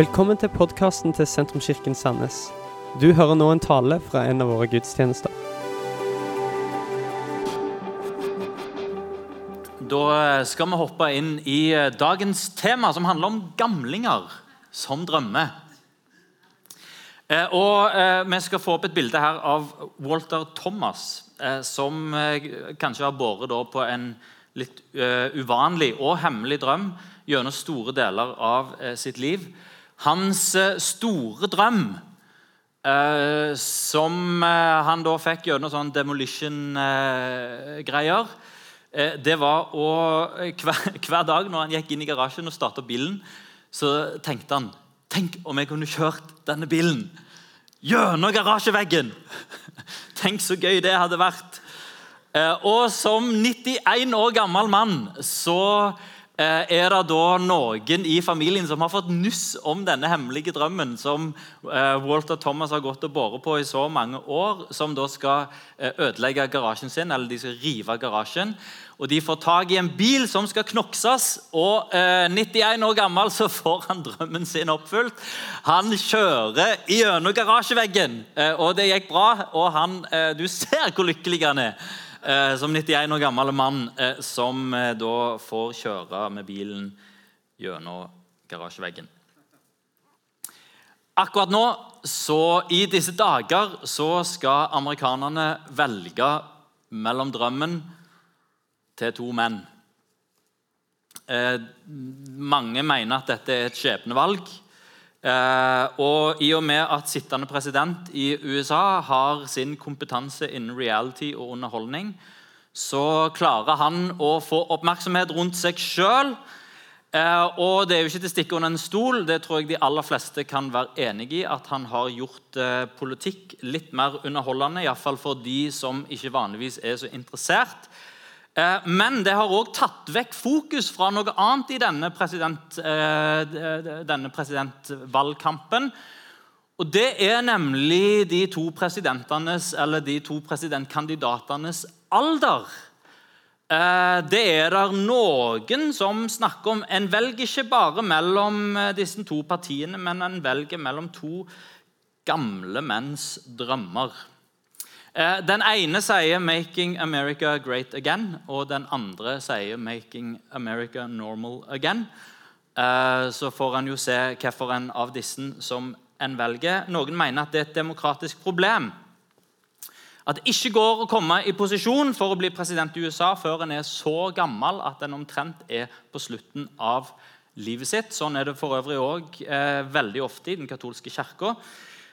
Velkommen til podkasten til Sentrumskirken Sandnes. Du hører nå en tale fra en av våre gudstjenester. Da skal vi hoppe inn i dagens tema, som handler om gamlinger som drømmer. Eh, Og eh, Vi skal få opp et bilde her av Walter Thomas, eh, som eh, kanskje har båret på en litt eh, uvanlig og hemmelig drøm gjennom store deler av eh, sitt liv. Hans eh, store drøm, eh, som eh, han da fikk gjennom sånn demolition-greier, det var å hver, dag når han gikk inn i garasjen og starta bilen, så tenkte han Tenk om jeg kunne kjørt denne bilen gjennom garasjeveggen! Tenk så gøy det hadde vært. Og som 91 år gammel mann så er det da noen i familien som har fått nuss om denne hemmelige drømmen som eh, Walter Thomas har gått og båret på i så mange år, som da skal eh, ødelegge garasjen sin, eller de skal rive garasjen. Og De får tak i en bil som skal knokses, og eh, 91 år gammel så får han drømmen sin oppfylt. Han kjører gjennom garasjeveggen, eh, og det gikk bra. Og han, eh, du ser hvor lykkelig han er eh, som 91 år gammel mann eh, som eh, da får kjøre med bilen gjennom garasjeveggen. Akkurat nå, så i disse dager, så skal amerikanerne velge mellom drømmen til to menn. Eh, mange mener at dette er et skjebnevalg. Eh, og i og med at sittende president i USA har sin kompetanse innen reality og underholdning, så klarer han å få oppmerksomhet rundt seg sjøl. Eh, og det er jo ikke til å stikke under en stol, det tror jeg de aller fleste kan være enig i, at han har gjort eh, politikk litt mer underholdende, iallfall for de som ikke vanligvis er så interessert. Eh, Men det har òg tatt vekk fokus fra noe annet i denne, president, eh, denne presidentvalgkampen. Og Det er nemlig de to presidentenes, eller de to presidentkandidatenes alder. Eh, Det er der noen som snakker om En velger ikke bare mellom disse to partiene, men en velger mellom to gamle menns drømmer. Eh, Den ene sier 'Making America Great Again', og den andre sier 'Making America Normal Again'. Eh, Så får en jo se hvilken av disse som en velger. Noen mener at det er et demokratisk problem. At det ikke går å komme i posisjon for å bli president i USA før en er så gammel at en omtrent er på slutten av livet sitt. Sånn er det for øvrig òg eh, veldig ofte i den katolske kirka.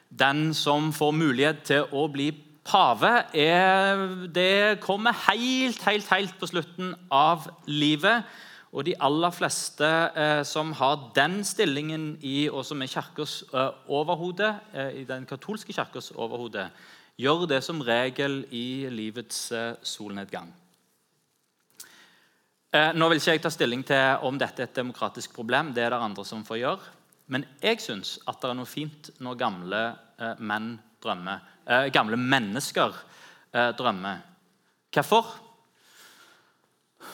Den som får mulighet til å bli pave, er, det kommer helt, helt, helt på slutten av livet. Og de aller fleste eh, som har den stillingen i, og som er kirkas eh, overhode, eh, i den katolske kirkas overhode, gjør det som regel i livets eh, solnedgang. Eh, nå vil ikke jeg ta stilling til om dette er et demokratisk problem. Det er det andre som får gjøre. Men jeg syns at det er noe fint når gamle eh, menn drømmer. Eh, gamle mennesker eh, drømmer. Hvorfor?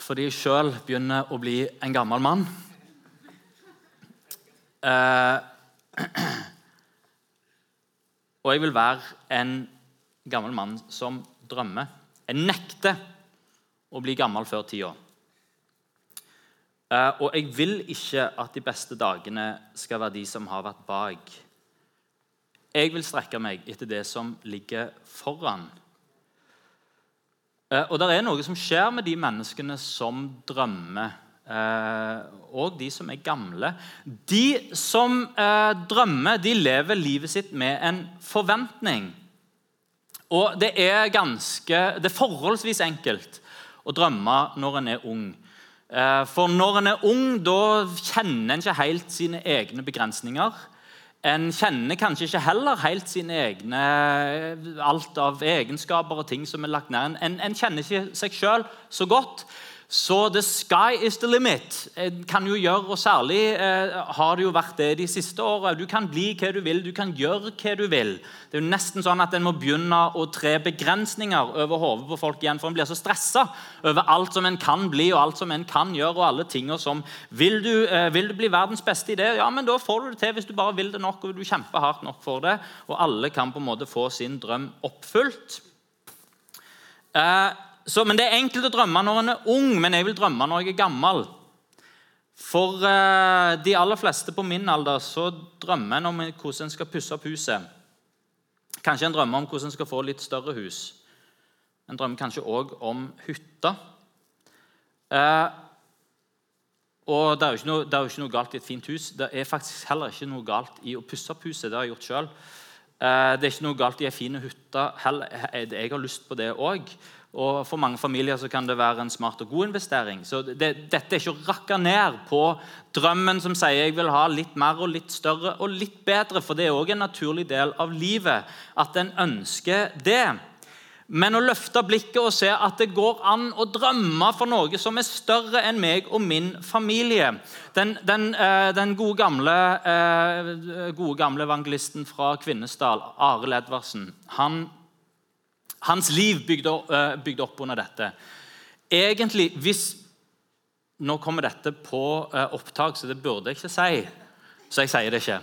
Fordi jeg sjøl begynner å bli en gammel mann. Eh, og jeg vil være en gammel mann som drømmer. Jeg nekter å bli gammel før tida. Eh, og jeg vil ikke at de beste dagene skal være de som har vært bak. Jeg vil strekke meg etter det som ligger foran. Eh, og det er noe som skjer med de menneskene som drømmer, eh, og de som er gamle. De som eh, drømmer, de lever livet sitt med en forventning. Og det er, ganske, det er forholdsvis enkelt å drømme når en er ung. For når en er ung, da kjenner en ikke helt sine egne begrensninger. En kjenner kanskje ikke heller helt sine egne alt av egenskaper og ting som er lagt ned. En, en kjenner ikke seg sjøl så godt. Så the sky is the limit. Kan jo gjøre, og Særlig eh, har det jo vært det de siste åra. Du kan bli hva du vil, du kan gjøre hva du vil. Det er jo nesten sånn at En må begynne å tre begrensninger over hodet på folk igjen, for en blir så stressa over alt som en kan bli og alt som en kan gjøre. og alle tingene som, vil du, eh, vil du bli verdens beste i det? Ja, men Da får du det til hvis du bare vil det nok og du kjemper hardt nok for det. Og alle kan på en måte få sin drøm oppfylt. Eh, så, men Det er enkelt å drømme når en er ung, men jeg vil drømme når jeg er gammel. For uh, de aller fleste på min alder så drømmer en om hvordan en skal pusse opp huset. Kanskje en drømmer om hvordan en skal få litt større hus. En drømmer kanskje òg om hytta. Uh, og det er, jo ikke ikke noe galt i et fint hus. Det er faktisk heller ikke noe galt i å pusse opp huset. Det har jeg gjort selv. Uh, det er ikke noe galt i ei fin hytte. Jeg har lyst på det òg. Og For mange familier så kan det være en smart og god investering. Så det, Dette er ikke å rakke ned på drømmen som sier jeg vil ha litt mer og litt større og litt bedre. For det er òg en naturlig del av livet at en ønsker det. Men å løfte blikket og se at det går an å drømme for noe som er større enn meg og min familie. Den, den, eh, den gode, gamle, eh, gode, gamle, evangelisten fra Kvinesdal, Arild Edvardsen, han hans liv bygde, uh, bygde opp under dette. Egentlig, hvis Nå kommer dette på uh, opptak, så det burde jeg ikke si. Så jeg sier det ikke.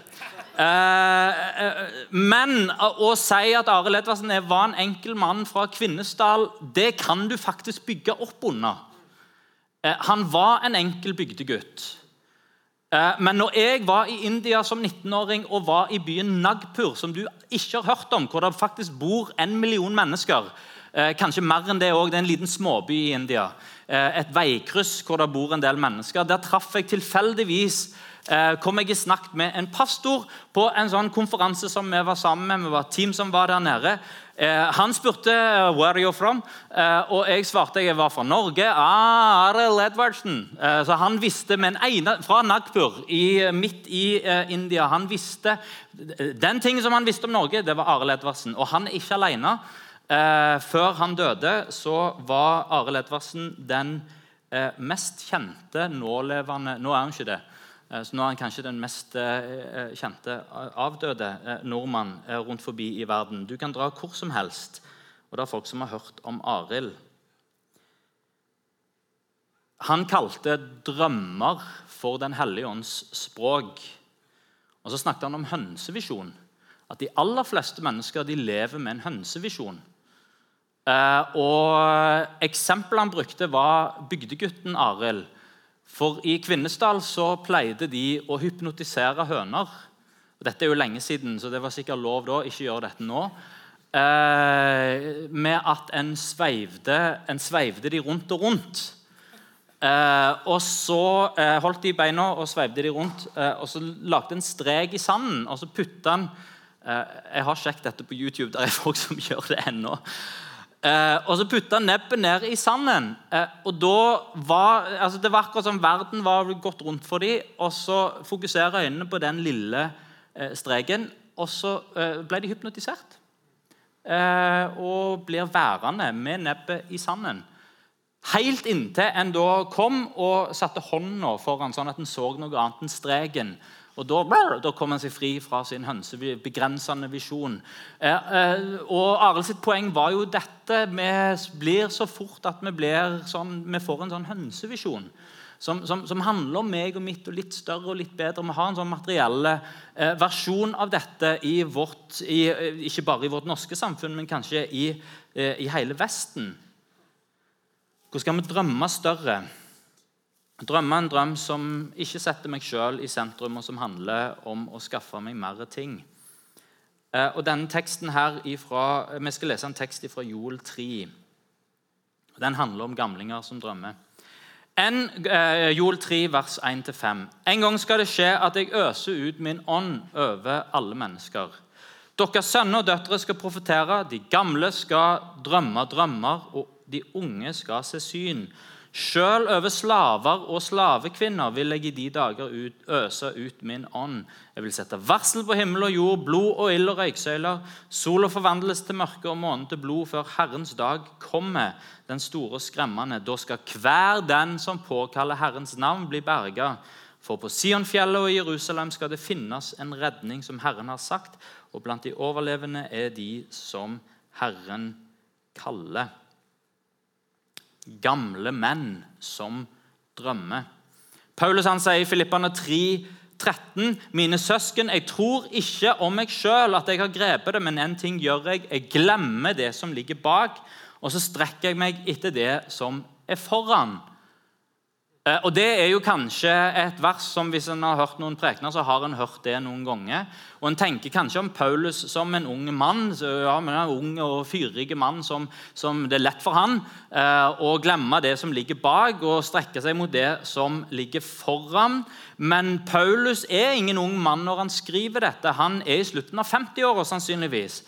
Uh, men å si at Arild Edvardsen var en enkel mann fra Kvinesdal, det kan du faktisk bygge opp under. Han var en enkel bygdegutt. Eh, men når jeg var i India som 19-åring og var i byen Nagpur, som du ikke har hørt om, hvor det faktisk bor en million mennesker eh, Kanskje mer enn det òg. Det er en liten småby i India. Eh, et veikryss hvor det bor en del mennesker. Der traff jeg tilfeldigvis kom jeg i snakk med en pastor på en sånn konferanse som vi var sammen med. Vi var et team som var der nede. Eh, han spurte eh, where are you from, eh, og jeg svarte jeg var fra Norge. Ah, Arild Edvardsen. så han visste, men ene, Fra Nagpur, i, midt i India. han visste, Den tingen som han visste om Norge, det var Arild Edvardsen. Og han er ikke alene. før han døde, så var Arild Edvardsen den mest kjente nålevende Nå er han ikke det. Eh, så nå er han kanskje den mest eh, eh, kjente avdøde nordmann rundt forbi i verden. Du kan dra hvor som helst, og det er folk som har hørt om Arild. Han kalte drømmer for Den hellige ånds språk. Og så snakket han om hønsevisjon. At de aller fleste mennesker de lever med en hønsevisjon. og Eksempelet han brukte, var bygdegutten Arild for i Kvinesdal så pleide de å hypnotisere høner. Dette er jo lenge siden, så det var sikkert lov da. Ikke gjøre dette nå. Eh, med at en sveivde, en sveivde de rundt og rundt. Eh, og så eh, holdt de beina og sveivde de rundt, eh, og så lagde en strek i sanden. Og så putta en eh, Jeg har sjekket dette på YouTube, det er folk som gjør det ennå. Eh, og så putta han nebbet ned i sanden. Eh, og da var, altså Det var akkurat som verden var gått rundt for dem. Og så fokuserer øynene på den lille eh, streken, og så eh, ble de hypnotisert. Eh, og blir værende med nebbet i sanden. Helt inntil en da kom og satte hånda foran, sånn at en så noe annet enn streken. Og Da, da kom han seg fri fra sin hønsebegrensende visjon. Eh, eh, og Arild sitt poeng var jo dette. Vi blir så fort at vi, sånn, vi får en sånn hønsevisjon. Som, som, som, handler om meg og mitt og litt større og litt bedre. Vi har en sånn materiell eh, versjon av dette i vårt, i, eh, ikke bare i vårt norske samfunn, men kanskje i, eh, i hele Vesten. Hvordan skal vi drømme større? Drømme en drøm som ikke setter meg sjøl i sentrum, og som handler om å skaffe meg mer ting. Eh, og denne teksten her ifra, Vi skal lese en tekst fra Joel 3. Den handler om gamlinger som drømmer. En, eh, Joel 3, vers 1-5. En gang skal det skje at jeg øser ut min ånd over alle mennesker. Deres sønner og døtre skal profetere, de gamle skal drømme drømmer, og de unge skal se syn. Sjøl over slaver og slavekvinner vil jeg i de dager ut, øse ut min ånd. Jeg vil sette varsel på himmel og jord, blod og ild og røyksøyler. Sola forvandles til mørke og månen til blod før Herrens dag kommer, den store og skremmende. Da skal hver den som påkaller Herrens navn, bli berga. For på Sionfjellet og i Jerusalem skal det finnes en redning som Herren har sagt, og blant de overlevende er de som Herren kaller gamle menn som drømmer. Paulus han sier i Filippane 3, 13, Mine søsken, jeg tror ikke om meg sjøl at jeg har grepet det, men en ting gjør jeg. Jeg glemmer det som ligger bak, og så strekker jeg meg etter det som er foran. Eh, og Det er jo kanskje et vers som hvis en har hørt noen prekener, så har en hørt det noen ganger. Og En tenker kanskje om Paulus som en ung mann, ja, men en ung og fyrig mann som, som, det er lett for han eh, å glemme det som ligger bak, og strekke seg mot det som ligger foran. Men Paulus er ingen ung mann når han skriver dette. Han er i slutten av 50-åra sannsynligvis.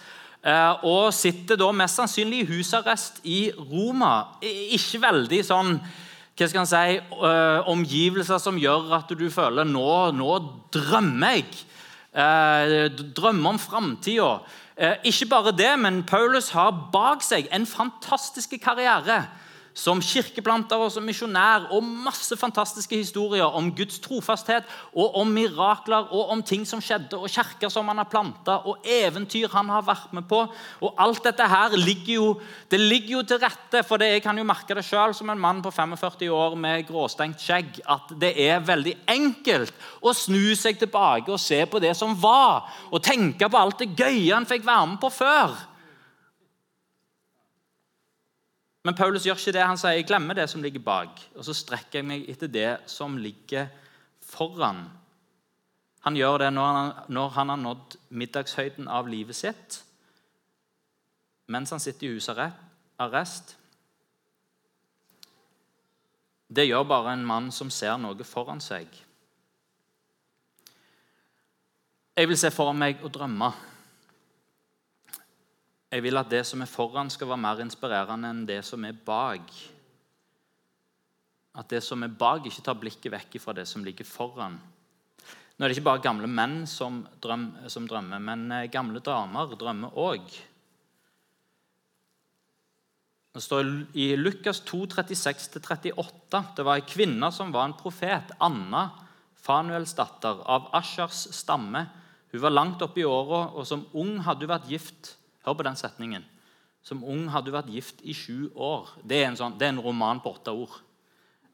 Eh, og sitter da mest sannsynlig i husarrest i Roma. Ikke veldig sånn hva skal han si, uh, omgivelser som gjør at du føler nå, nå drømmer jeg. Uh, drømmer om framtida. Uh, ikke bare det, men Paulus har bak seg en fantastisk karriere som kirkeplanter og som misjonær og masse fantastiske historier om Guds trofasthet og om mirakler og om ting som skjedde, og kirker som han har planta, og eventyr han har vært med på. Og Alt dette her ligger jo, det ligger jo til rette, for jeg kan jo merke det sjøl som en mann på 45 år med gråstengt skjegg, at det er veldig enkelt å snu seg tilbake og se på det som var, og tenke på alt det gøye han fikk være med på før. Men Paulus gjør ikke det. Han sier jeg glemmer det som ligger bak, og så strekker jeg meg etter det som ligger foran. Han gjør det når han, når han har nådd middagshøyden av livet sitt, mens han sitter i husarrest. Det gjør bare en mann som ser noe foran seg. Jeg vil se foran meg og drømme. Jeg vil at det som er foran, skal være mer inspirerende enn det som er bak. At det som er bak, ikke tar blikket vekk fra det som ligger foran. Nå er det ikke bare gamle menn som, drøm, som drømmer, men eh, gamle damer drømmer òg. Det står i Lukas 2, 36-38 Det var ei kvinne som var en profet, Anna, Fanuels datter, av Ashars stamme. Hun var langt oppe i åra, og som ung hadde hun vært gift Hør på den setningen. Som ung hadde hun vært gift i sju år. Det er en, sånn, det er en roman på åtte ord.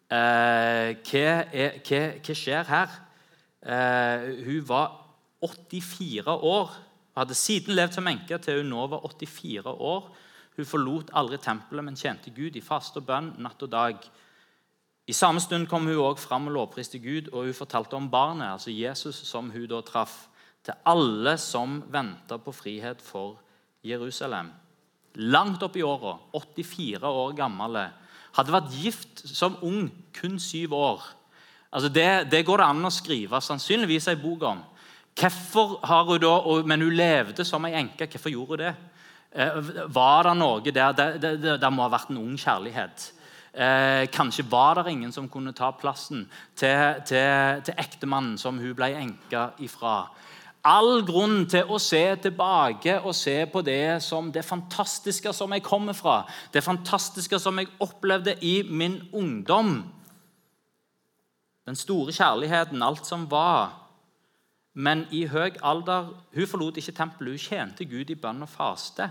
Eh, hva, er, hva, hva, skjer her? Eh, hun var 84 år. Hun hadde siden levd som enke til hun nå var 84 år. Hun forlot aldri tempelet, men tjente Gud i faste og bønn natt og dag. I samme stund kom hun også fram og lovpriste Gud, og hun fortalte om barnet, altså Jesus, som hun da traff, til alle som venta på frihet for Gud Jerusalem. Langt opp i åra, 84 år gammel. Hadde vært gift som ung, kun syv år. Altså det, det, går det an å skrive sannsynligvis ei bok om. Hvorfor har hun da, Men hun levde som ei enke. Hvorfor gjorde hun det? Eh, var det noe der det, det, det, må ha vært en ung kjærlighet. Eh, kanskje var det ingen som kunne ta plassen til, til, til ektemannen som hun ble enka ifra all grunn til å se tilbake og se på det som det fantastiske som jeg kommer fra. Det fantastiske som jeg opplevde i min ungdom. Den store kjærligheten, alt som var. Men i høy alder Hun forlot ikke tempelet, hun tjente Gud i bønn og faste.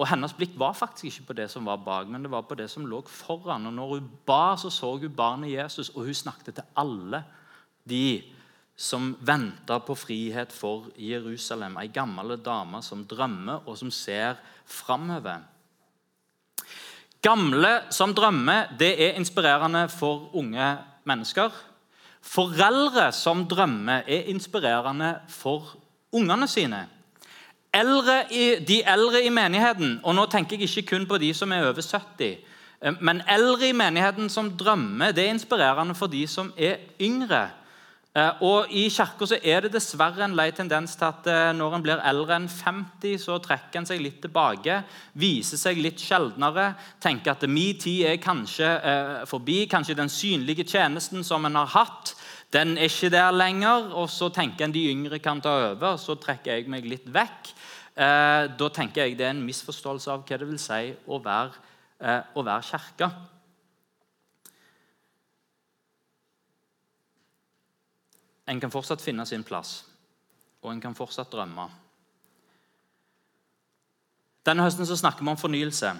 Og Hennes blikk var faktisk ikke på det som var bak, men det var på det som lå foran. Og når hun ba, så så hun barnet Jesus, og hun snakket til alle de som venter på frihet for Jerusalem. Ei gammel dame som drømmer, og som ser framover. Gamle som drømmer, det er inspirerende for unge mennesker. Foreldre som drømmer, er inspirerende for ungene sine. Eldre i, de eldre i menigheten, og nå tenker jeg ikke kun på de som er over 70, men eldre i menigheten som drømmer, det er inspirerende for de som er yngre Eh, og I kirka er det dessverre en lei tendens til at eh, når en blir eldre enn 50, så trekker en seg litt tilbake, viser seg litt sjeldnere, tenker at min tid er kanskje eh, forbi. Kanskje den synlige tjenesten som en har hatt, den er ikke der lenger. Og så tenker en de yngre kan ta over, så trekker jeg meg litt vekk. Eh, da tenker jeg det er en misforståelse av hva det vil si å være, eh, å være kirke. En kan fortsatt finne sin plass, og en kan fortsatt drømme. Denne høsten så snakker vi om fornyelse.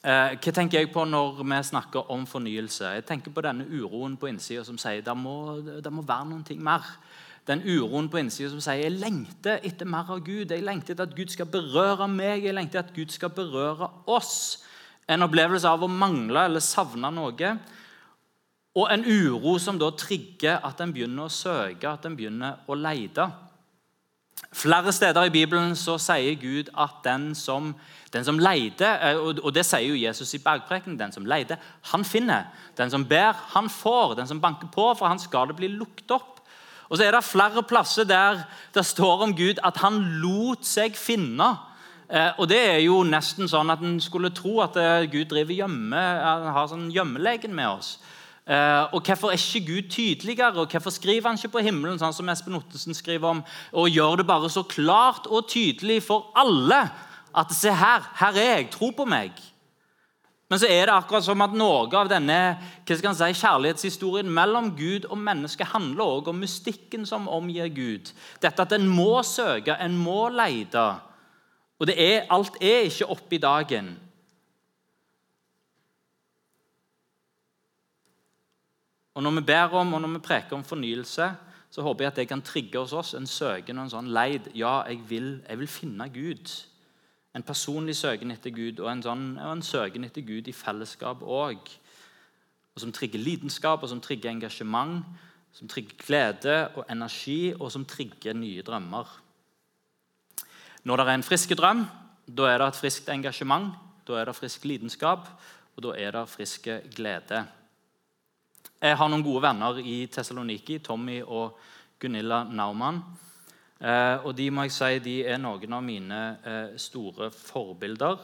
Eh, hva tenker jeg på når vi snakker om fornyelse? Jeg tenker på denne uroen på innsida som sier det må, må være noe mer. Den uroen på innsida som sier jeg lengter etter mer av Gud. Jeg lengter etter at Gud skal berøre meg, jeg lengter etter at Gud skal berøre oss. En opplevelse av å mangle eller savne noe. Og en uro som da trigger at en begynner å søke, at en begynner å lete. Flere steder i Bibelen så sier Gud at den som, den som leter eh, Og det sier jo Jesus i bergpreken. Den som leter, han finner. Den som ber, han får. Den som banker på, for han skal det bli lukket opp. Og så er det flere plasser der det står om Gud at han lot seg finne. Eh, og det er jo nesten sånn at en skulle tro at eh, Gud driver gjemme, har sånn gjemmelegen med oss. Uh, og Hvorfor er ikke Gud tydeligere? og Hvorfor skriver han ikke på himmelen, sånn som Espen Ottesen skriver om, og gjør det bare så klart og tydelig for alle at se her, her er jeg, tro på meg? Men så er det akkurat som at noe av denne hva skal si, kjærlighetshistorien mellom Gud og menneske handler også om mystikken som omgir Gud. Dette at en må søke, en må lete. Og er, alt er ikke oppe i dagen. Og Når vi ber om og når vi preker om fornyelse, så håper jeg at det kan trigge hos oss en søken og en sånn leid. Ja, jeg vil, jeg vil finne Gud. En personlig søken etter Gud og en, sånn, og en søken etter Gud i fellesskap òg. Som trigger lidenskap, og som trigger engasjement, som trigger glede og energi, og som trigger nye drømmer. Når det er en frisk drøm, da er det et friskt engasjement, da er det frisk lidenskap, og da er det friske glede. Jeg har noen gode venner i Tessaloniki, Tommy og Gunilla Naumann. Eh, og de må jeg si, de er noen av mine eh, store forbilder.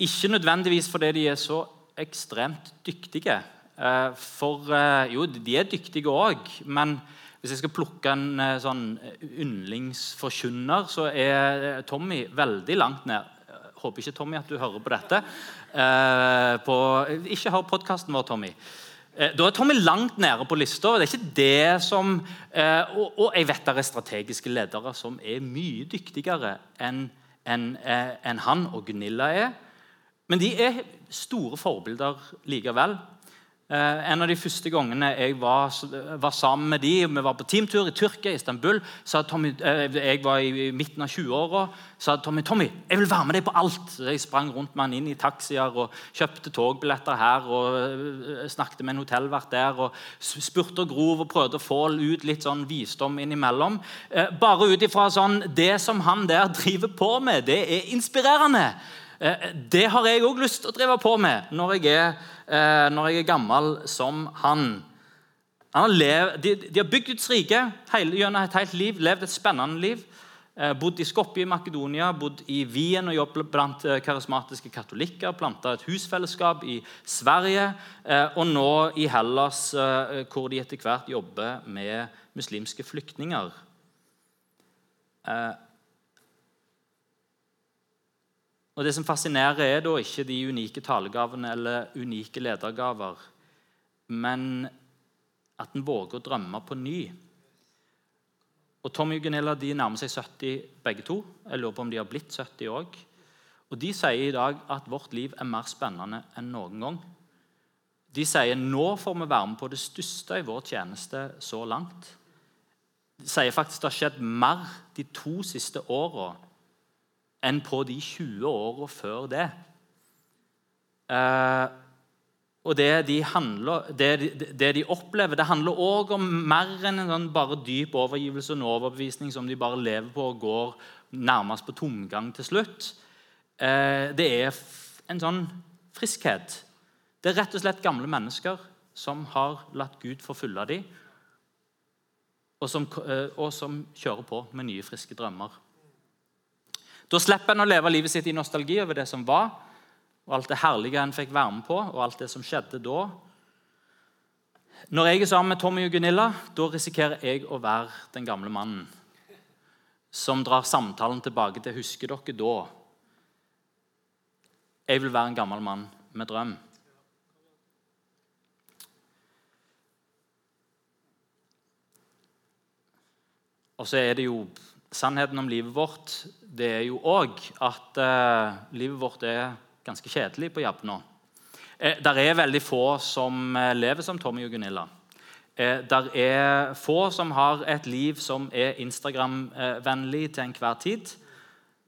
Ikke nødvendigvis fordi de er så ekstremt dyktige. Eh, for jo, de er dyktige òg, men hvis jeg skal plukke en sånn yndlingsforkynner, så er Tommy veldig langt ned. Håper ikke Tommy at du hører på dette. På, ikke hør podkasten vår, Tommy. Eh, da er Tommy langt nede på lista. Det er eh, og, jeg vet det er strategiske ledere som er mye dyktigere enn en, eh, han og Gunilla er. Men de er store forbilder likevel. Eh, en av de første gangene jeg var, var, sammen med de, vi var på teamtur i Tyrkia, Istanbul, sa Tommy, eh, jeg var i midten av 20-åra, sa Tommy Tommy, jeg vil være med deg på alt. Så jeg sprang rundt med han inn i taxier og kjøpte togbilletter her og eh, snakket med en hotellvert der. og Spurte og grov og prøvde å få ut litt sånn visdom innimellom. Bare ut ifra sånn Det som han der driver på med, det er inspirerende. Det har jeg òg lyst til å drive på med når jeg er eh, når jeg er gammel som han. han har lev, de, de, har bygd Guds rike gjennom et helt liv, levd et spennende liv. Eh, bodd i Skopje i Makedonia, bodd i Wien og jobbet blant eh, karismatiske katolikker. Planta et husfellesskap i Sverige, eh, og nå i Hellas, eh, hvor de etter hvert jobber med muslimske flyktninger. Eh, Og Det som fascinerer, er da ikke de unike talegavene eller unike ledergaver, men at en våger å drømme på ny. Og Tommy og Gunilla de nærmer seg 70 begge to. Jeg lurer på om de har blitt 70 òg. Og de sier i dag at vårt liv er mer spennende enn noen gang. De sier nå får vi være med på det største i vår tjeneste så langt. De sier faktisk det har skjedd mer de to siste åra enn på de 20 åra før det. Eh, og det de, handler, det, det de, opplever, det handler òg om mer enn en sånn bare dyp overgivelse og overbevisning som de bare lever på og går nærmest på tomgang til slutt. Eh, det er en sånn friskhet. Det er rett og slett gamle mennesker som har latt Gud forfølge dem, og som, eh, og som kjører på med nye, friske drømmer. Da slipper en å leve livet sitt i nostalgi over det som var, og alt det herlige en fikk være med på, og alt det som skjedde da. Når jeg er sammen med Tommy og Gunilla, da risikerer jeg å være den gamle mannen som drar samtalen tilbake til 'Husker dere da?' Jeg vil være en gammel mann med drøm. Og så er det jo Sannheten om livet vårt det er jo òg at eh, livet vårt er ganske kjedelig på jobb nå. Eh, der er veldig få som eh, lever som Tommy og Gunilla. Eh, der er få som har et liv som er Instagram-vennlig til enhver tid.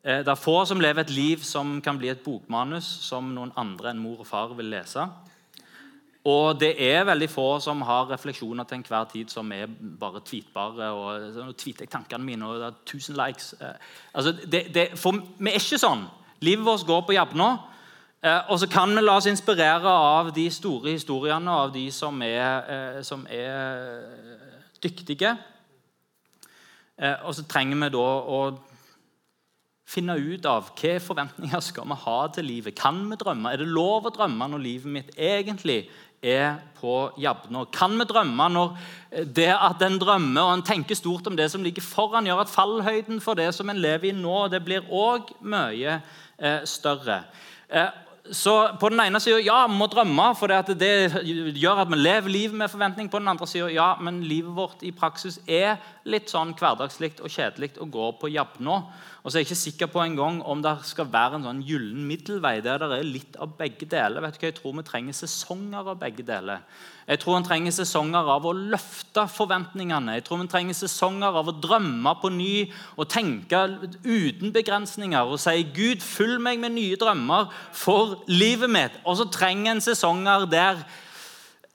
Eh, det er få som lever et liv som kan bli et bokmanus som noen andre enn mor og far vil lese. Og det er veldig få som har refleksjoner til enhver tid som er bare tweetbare. og Nå tweeter jeg tankene mine, og det er 1000 likes. Eh, altså, det, det, for vi er ikke sånn. Livet vårt går på jabna. Eh, og så kan vi la oss inspirere av de store historiene, og av de som er, eh, som er dyktige. Og så trenger vi da å finne ut av hvilke forventninger skal vi ha til livet. Kan vi drømme? Er det lov å drømme når livet mitt egentlig er på jabbene. Kan vi drømme når det at en drømmer og en tenker stort om det som ligger foran, gjør at fallhøyden for det som en lever i nå, det blir òg mye eh, større? Eh, så på den ene sida ja, vi må drømme, for det, det, gjør at vi lever livet med forventning. På den andre sida ja, men livet vårt i praksis er litt sånn hverdagslig og kjedelig å gå på jabb nå. Og så er jeg ikke sikker på en gang om det skal være en sånn gyllen middelvei der det er litt av begge deler. Vet du hva? Jeg tror vi trenger sesonger av begge deler. Jeg tror vi trenger sesonger av å løfte forventningene. Jeg tror vi trenger sesonger av å drømme på ny og tenke uten begrensninger og si 'Gud, fyll meg med nye drømmer for livet mitt'. Og så trenger en sesonger der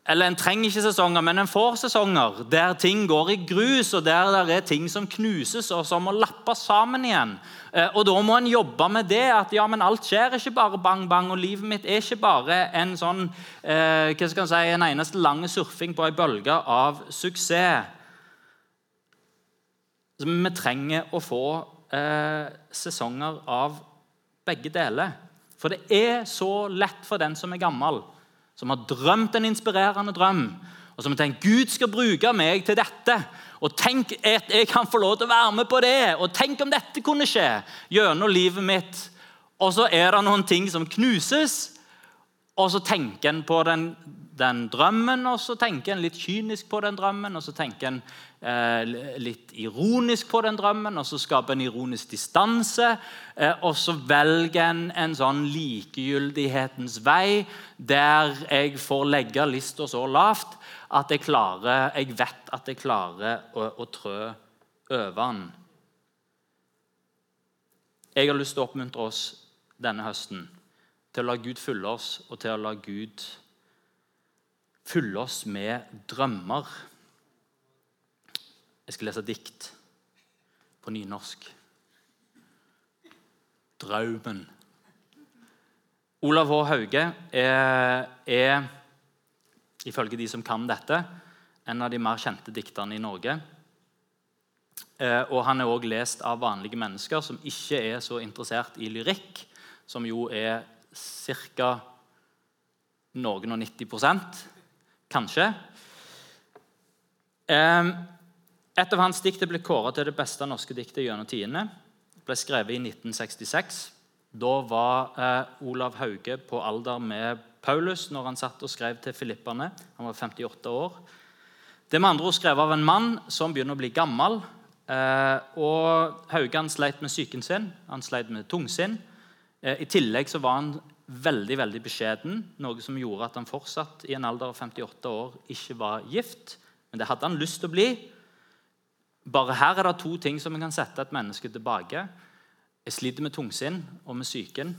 eller En trenger ikke sesonger, men en får sesonger der ting går i grus, og der det er ting som knuses og som må lappes sammen igjen. Eh, og Da må en jobbe med det. at ja, men Alt skjer ikke bare bang, bang. Og livet mitt er ikke bare en sånn, eh, hva skal jeg si, en eneste lang surfing på ei bølge av suksess. Så vi trenger å få eh, sesonger av begge deler. For det er så lett for den som er gammel som har drømt en inspirerende drøm, og som har tenkt Gud skal bruke meg til dette. Og tenk at jeg kan få lov til å være med på det. Og tenk om dette kunne skje gjennom livet mitt. Og så er det noen ting som knuses, og så tenker en på den, den drømmen, og så tenker en litt kynisk på den drømmen, og så tenker en litt ironisk på den drømmen, og så skaper en ironisk distanse. Eh, og så velger en en sånn likegyldighetens vei, der jeg får legge lista så lavt at jeg, klarer, jeg vet at jeg klarer å, å trø over den. Jeg har lyst til å oppmuntre oss denne høsten til å la Gud fylle oss, og til å la Gud fylle oss med drømmer. Jeg skal lese dikt på nynorsk. Draumen. Olav H. Hauge er, er, ifølge de som kan dette, en av de mer kjente dikterne i Norge. Eh, og Han er også lest av vanlige mennesker som ikke er så interessert i lyrikk, som jo er ca. noen og 90% kanskje. Et av hans dikt ble kåret til det beste norske diktet gjennom tidene. ble skrevet i 1966. Da var eh, Olav Hauge på alder med Paulus når han satt og skrev til filipperne. Han var 58 år. Det er med andre ord skrevet av en mann som begynner å bli gammel. Eh, og Hauge han sleit med psyken sin, han sleit med tungsinn. Eh, I tillegg så var han veldig veldig beskjeden, noe som gjorde at han fortsatt i en alder av 58 år ikke var gift. Men det hadde han lyst til å bli. Bare her er det to ting som kan sette et menneske tilbake. Jeg sliter med tungsinn og med psyken,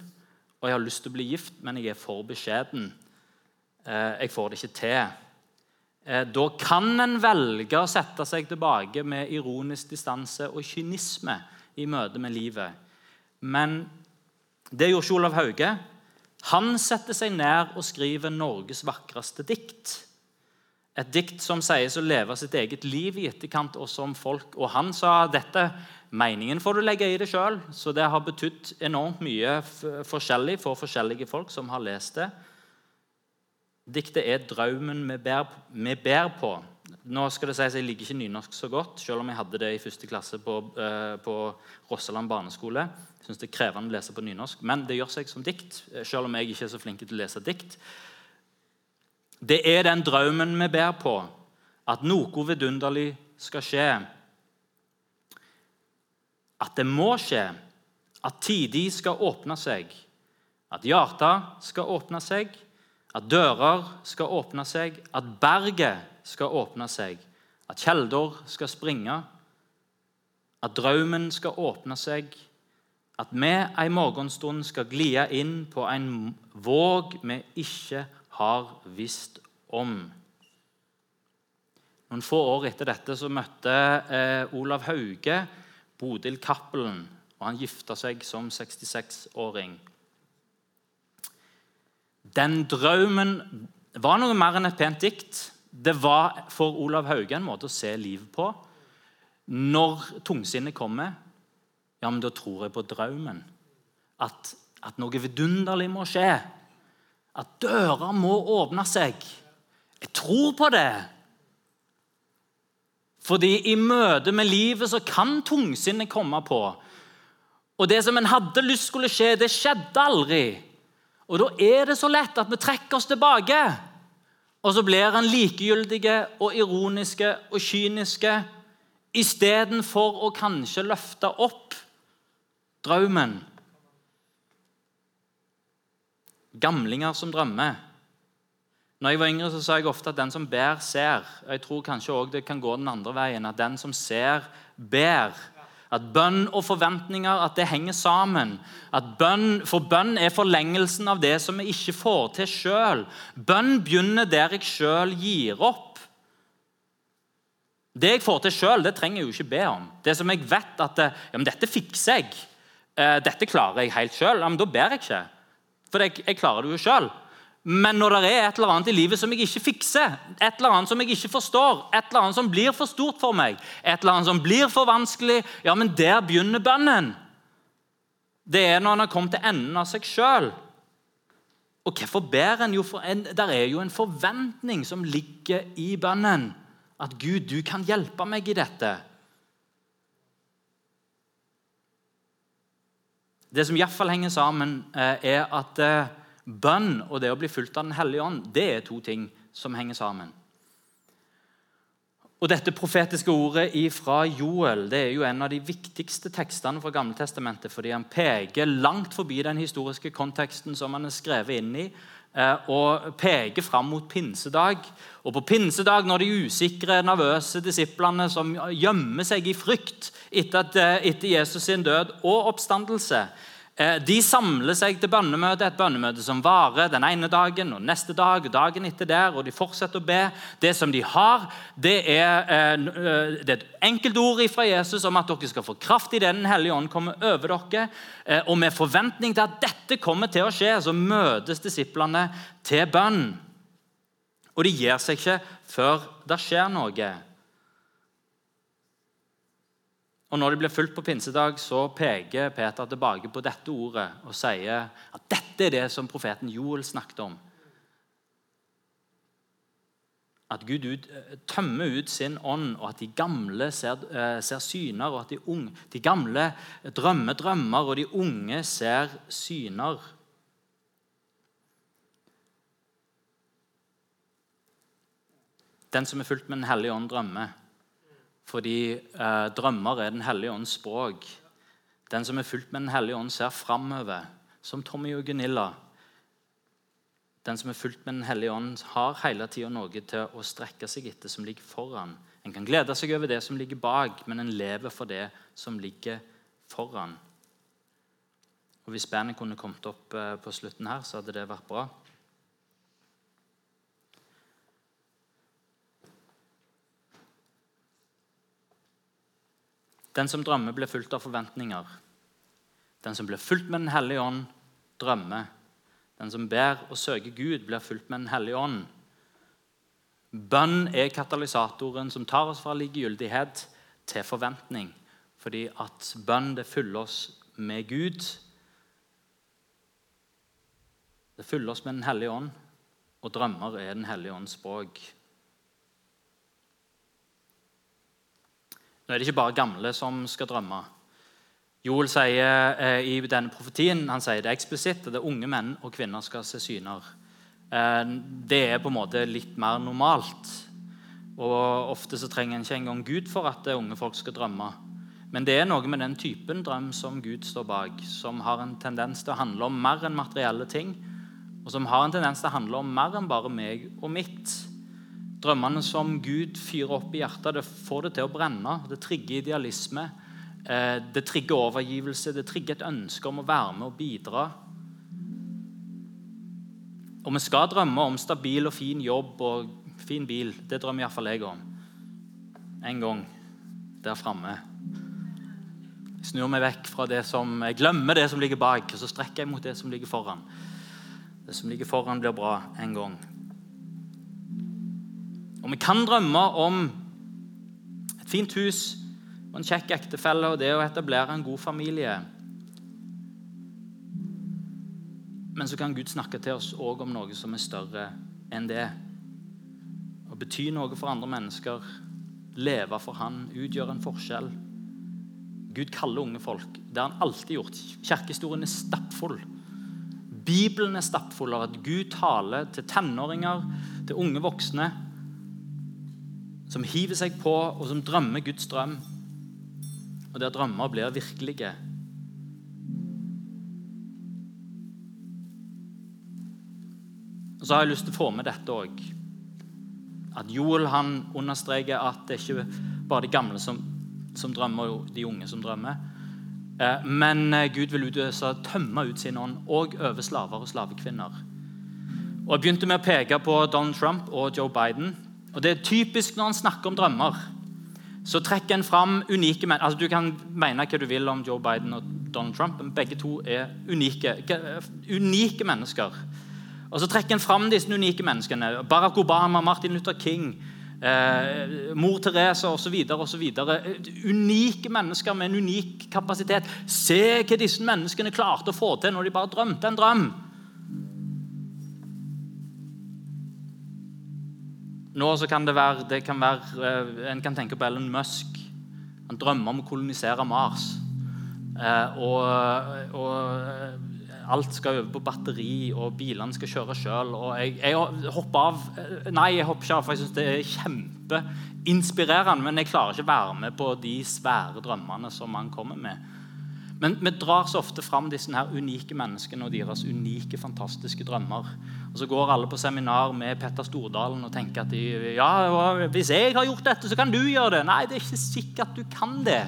og jeg har lyst til å bli gift, men jeg er for beskjeden. Eh, jeg får det ikke til. Eh, da kan en velge å sette seg tilbake med ironisk distanse og kynisme i møte med livet. Men det gjorde ikke Olav Hauge. Han setter seg ned og skriver Norges vakreste dikt. Et dikt som sies å leve sitt eget liv i etterkant, og som folk Og han sa dette Meningen får du legge i det sjøl, så det har betydd enormt mye forskjellig for forskjellige folk som har lest det. Diktet er 'Draumen vi ber, på'. Nå skal det sies Jeg liker ikke nynorsk så godt, selv om jeg hadde det i første klasse på, uh, på Rosseland barneskole. Jeg synes det er krevende å lese på nynorsk, Men det gjør seg som dikt, selv om jeg ikke er så flink til å lese dikt. Det er den drømmen vi ber på, at noe vidunderlig skal skje. At det må skje, at tider skal åpne seg, at hjertet skal åpne seg, at dører skal åpne seg, at berget skal åpne seg, at kjelder skal springe, at drømmen skal åpne seg, at vi ei morgenstund skal glie inn på en våg vi ikke har visst om. Noen få år etter dette så møtte eh, Olav Hauge Bodil Cappelen, og han gifta seg som 66-åring. Den drømmen var noe mer enn et pent dikt. Det var for Olav Hauge en måte å se livet på. Når tungsinnet kommer, ja, men da tror jeg på drømmen. At, at noe vidunderlig må skje. At dører må åpne seg. Jeg tror på det. Fordi i møte med livet så kan tungsinnet komme på. Og det som en hadde lyst skulle skje, det skjedde aldri. Og da er det så lett at vi trekker oss tilbake. Og så blir en likegyldige og ironiske og kyniske istedenfor å kanskje løfte opp drømmen. Gamlinger som drømmer. Når jeg var yngre, så sa jeg ofte at den som ber, ser. Jeg tror kanskje òg det kan gå den andre veien. At den som ser, ber. At bønn og forventninger at det henger sammen. At bønn, For bønn er forlengelsen av det som vi ikke får til sjøl. Bønn begynner der jeg sjøl gir opp. Det jeg får til sjøl, trenger jeg jo ikke be om. Det som jeg vet at ja, dette fikser jeg, eh, dette klarer jeg helt sjøl, ja, da ber jeg ikke. For jeg, jeg klarer det jo sjøl. Men når det er et eller annet i livet som jeg ikke fikser, et eller annet som jeg ikke forstår, et eller annet som blir for stort for meg, et eller annet som blir for vanskelig, ja, men der begynner bønnen. Det er når en har kommet til enden av seg sjøl. Og hvorfor ber en? Jo, for en, der er jo en forventning som ligger i bønnen. At Gud, du kan hjelpe meg i dette. Det som iallfall henger sammen, eh, er at eh, Bønn og det å bli fulgt av Den hellige ånd det er to ting som henger sammen. Og Dette profetiske ordet fra Joel det er jo en av de viktigste tekstene fra Gamle Testamentet, fordi han peker langt forbi den historiske konteksten som han er skrevet inn i, eh, og peker fram mot pinsedag. Og På pinsedag, når de usikre, nervøse disiplene som gjemmer seg i frykt etter, at, eh, etter Jesus sin død og oppstandelse, Eh, de samler seg til bønnemøte, et bønnemøte som varer den ene dagen og neste dag og dagen etter der, og de fortsetter å be. Det som de har, det er, eh, det er et enkelt ord fra Jesus om at dere skal få kraft i det Den hellige ånd kommer over dere. Og med forventning til at dette kommer til å skje, så møtes disiplene til bønn. Og de gir seg ikke før det skjer noe. Og Når de blir fulgt på pinsedag, så peker Peter tilbake på dette ordet og sier at dette er det som profeten Joel snakket om. At Gud ut, tømmer ut sin ånd, og at de gamle ser, eh, ser syner. og at de, unge, de gamle drømmer drømmer, og de unge ser syner. Den som er fulgt med Den hellige ånd, drømmer. Fordi eh, drømmer er Den hellige ånds språk. Den som er fulgt med Den hellige ånd, ser framover, som Tommy og Gunilla. Den som er fulgt med Den hellige ånd, har hele tida noe til å strekke seg etter som ligger foran. En kan glede seg over det som ligger bak, men en lever for det som ligger foran. Og Hvis bandet kunne kommet opp eh, på slutten her, så hadde det vært bra. Den som drømmer, blir fulgt av forventninger. Den som blir fulgt med Den hellige ånd, drømmer. Den som ber og søker Gud, blir fulgt med Den hellige ånd. Bønn er katalysatoren som tar oss fra likegyldighet til forventning. Fordi at bønn det fyller oss med Gud. Det fyller oss med Den hellige ånd, og drømmer er Den hellige ånds språk. Nå er det ikke bare gamle som skal drømme. Joel sier eh, i denne profetien han sier det eksplisitt at det er unge menn og kvinner skal se syner. Eh, det er på en måte litt mer normalt. Og Ofte så trenger en ikke engang Gud for at unge folk skal drømme. Men det er noe med den typen drøm som Gud står bak, som har en tendens til å handle om mer enn materielle ting, og som har en tendens til å handle om mer enn bare meg og mitt. Drømmene som Gud fyrer opp i hjertet, det får det til å brenne. Det trigger idealisme. Eh, det trigger overgivelse. Det trigger et ønske om å være med og bidra. Og vi skal drømme om stabil og fin jobb og fin bil. Det drømmer iallfall jeg om. En gang der framme. Jeg snur meg vekk fra det som Jeg glemmer det som ligger bak, og så strekker jeg mot det som ligger foran. Det som ligger foran, blir bra en gang. Og vi kan drømme om et fint hus og en kjekk ektefelle og det å etablere en god familie. Men så kan Gud snakke til oss òg om noe som er større enn det. Å bety noe for andre mennesker, leve for Han, utgjøre en forskjell. Gud kaller unge folk. Det har han alltid gjort. Kirkehistorien er stappfull. Bibelen er stappfull av at Gud taler til tenåringer, til unge voksne, som hiver seg på, og som drømmer Guds drøm. Og der drømmer blir virkelige. Og så har jeg lyst til å få med dette òg. At Joel han understreker at det ikke bare de gamle som, som drømmer, og de unge som drømmer. Eh, men eh, Gud vil utøse, tømme ut sin ånd òg over slaver og slavekvinner. Og Jeg begynte med å peke på Donald Trump og Joe Biden. Og Det er typisk når han snakker om drømmer. Så trekker en fram unike menn. Altså, du kan mene hva du vil om Joe Biden og Donald Trump, men begge to er unike, unike mennesker. Og Så trekker en fram disse unike menneskene. Barack Obama, Martin Luther King, eh, mor Teresa osv. Unike mennesker med en unik kapasitet. Se hva disse menneskene klarte å få til når de bare drømte en drøm. Nå kan det være, det kan være eh, En kan tenke på Ellen Musk. Han drømmer om å kolonisere Mars. Eh, og, og alt skal over på batteri, og bilene skal kjøre sjøl. Jeg, jeg hopper av Nei, jeg hopper ikke av, for jeg syns det er kjempeinspirerende. Men jeg klarer ikke å være med på de svære drømmene som han kommer med. Men vi drar så ofte fram disse her unike menneskene og deres unike, fantastiske drømmer. Og Så går alle på seminar med Petter Stordalen og tenker at de, ja, hvis jeg har gjort dette, så kan du gjøre det. Nei, det er ikke sikkert du kan det.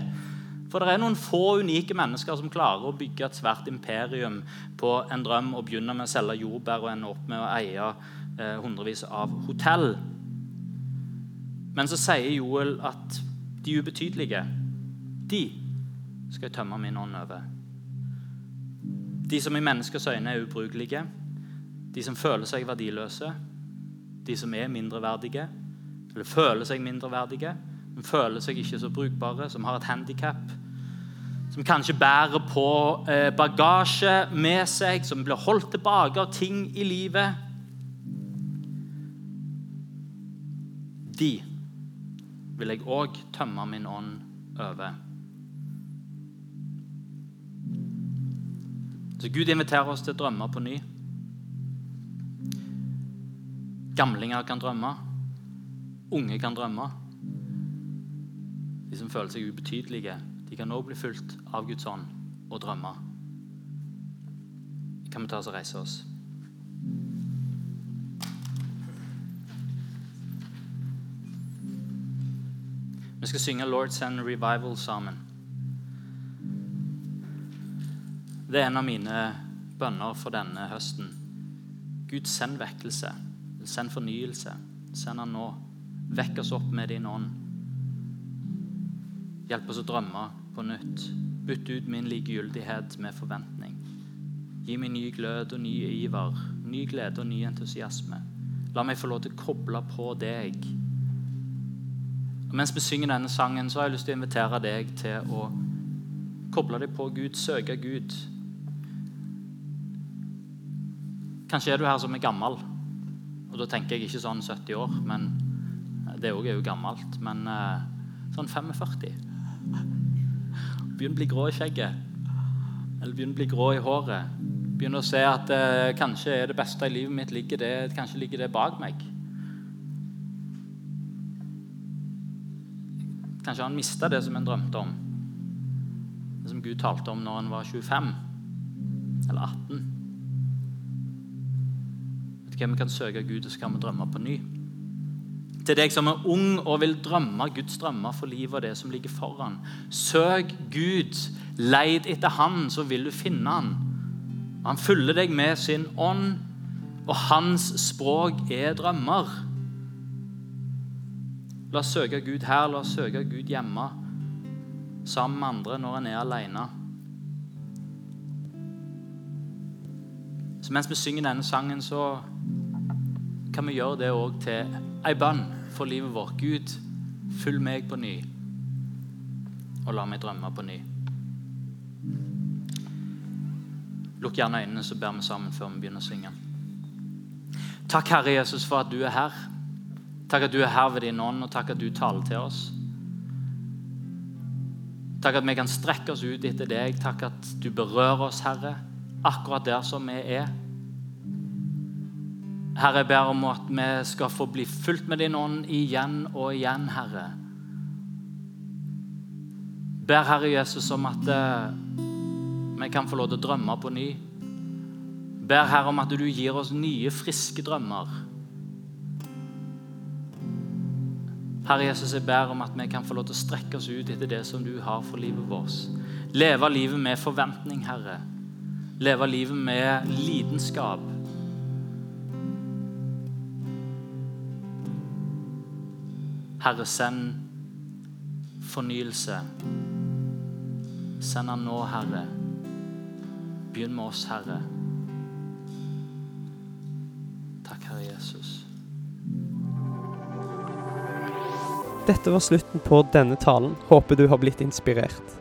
For det er noen få unike mennesker som klarer å bygge et svært imperium på en drøm og begynner med å selge jordbær og ender opp med å eie eh, hundrevis av hotell. Men så sier Joel at de ubetydelige, de skal jeg tømme min ånd over. De som i menneskers øyne er ubrukelige, de som føler seg verdiløse, de som er mindreverdige, eller føler seg mindreverdige, men føler seg ikke så brukbare, som har et handikap, som kanskje bærer på eh, bagasje med seg, som blir holdt tilbake av ting i livet. De vil jeg òg tømme min ånd over. Så Gud inviterer oss til å drømme på ny. Gamlinger kan drømme. Unge kan drømme. De som føler seg ubetydelige, de kan nå bli fulgt av Guds ånd og drømme. Kan vi ta oss og reise oss? Vi skal synge 'Lord Send Revival' sammen. Det er en av mine bønner for denne høsten. Gud, send vekkelse. Send fornyelse. Send han nå. Vekk oss opp med din ånd. Hjelp oss å drømme på nytt. Bytt ut min likegyldighet med forventning. Gi meg ny glød og ny iver, ny glede og ny entusiasme. La meg få lov til å koble på deg. Og mens vi synger denne sangen, så har jeg lyst til å invitere deg til å koble deg på Gud, søke Gud. Kanskje er du her som er gammel. Og da tenker jeg ikke sånn 70 år, men det òg er jo gammelt. Men eh, sånn 45. Begynn å bli grå i skjegget. Eller begynn å bli grå i håret. Begynn å se at eh, kanskje er det beste i livet mitt ligger det, kanskje ligger det bak meg. Kanskje han mista det som han drømte om. Det som Gud talte om når han var 25 eller 18. Hva, Vi kan søke Gud, og så kan vi drømme på ny. Til deg som er ung og vil drømme Guds drømmer for livet og det som ligger foran. Søk Gud. Leid etter Han, så vil du finne Han. Han fyller deg med sin ånd, og hans språk er drømmer. La oss søke Gud her, la oss søke Gud hjemme, sammen med andre når en er alene. Så mens vi synger denne sangen, så kan vi gjøre det òg til ei bønn for livet vårt. Gud, følg meg på ny, og la meg drømme på ny. Lukk gjerne øynene, så ber vi sammen før vi begynner å synge. Takk, Herre Jesus, for at du er her. Takk at du er her ved din ånd, og takk at du taler til oss. Takk at vi kan strekke oss ut etter deg. Takk at du berører oss, Herre, akkurat der som vi er. Herre, jeg ber om at vi skal få bli fulgt med din ånd igjen og igjen, Herre. Ber Herre Jesus om at eh, vi kan få lov til å drømme på ny. Ber Herre om at du gir oss nye, friske drømmer. Herre Jesus, jeg ber om at vi kan få lov til å strekke oss ut etter det som du har for livet vårt. Leve livet med forventning, Herre. Leve livet med lidenskap. Herre, send fornyelse. Send han nå, Herre. Begynn med oss, Herre. Takk, Herre Jesus. Dette var slutten på denne talen. Håper du har blitt inspirert.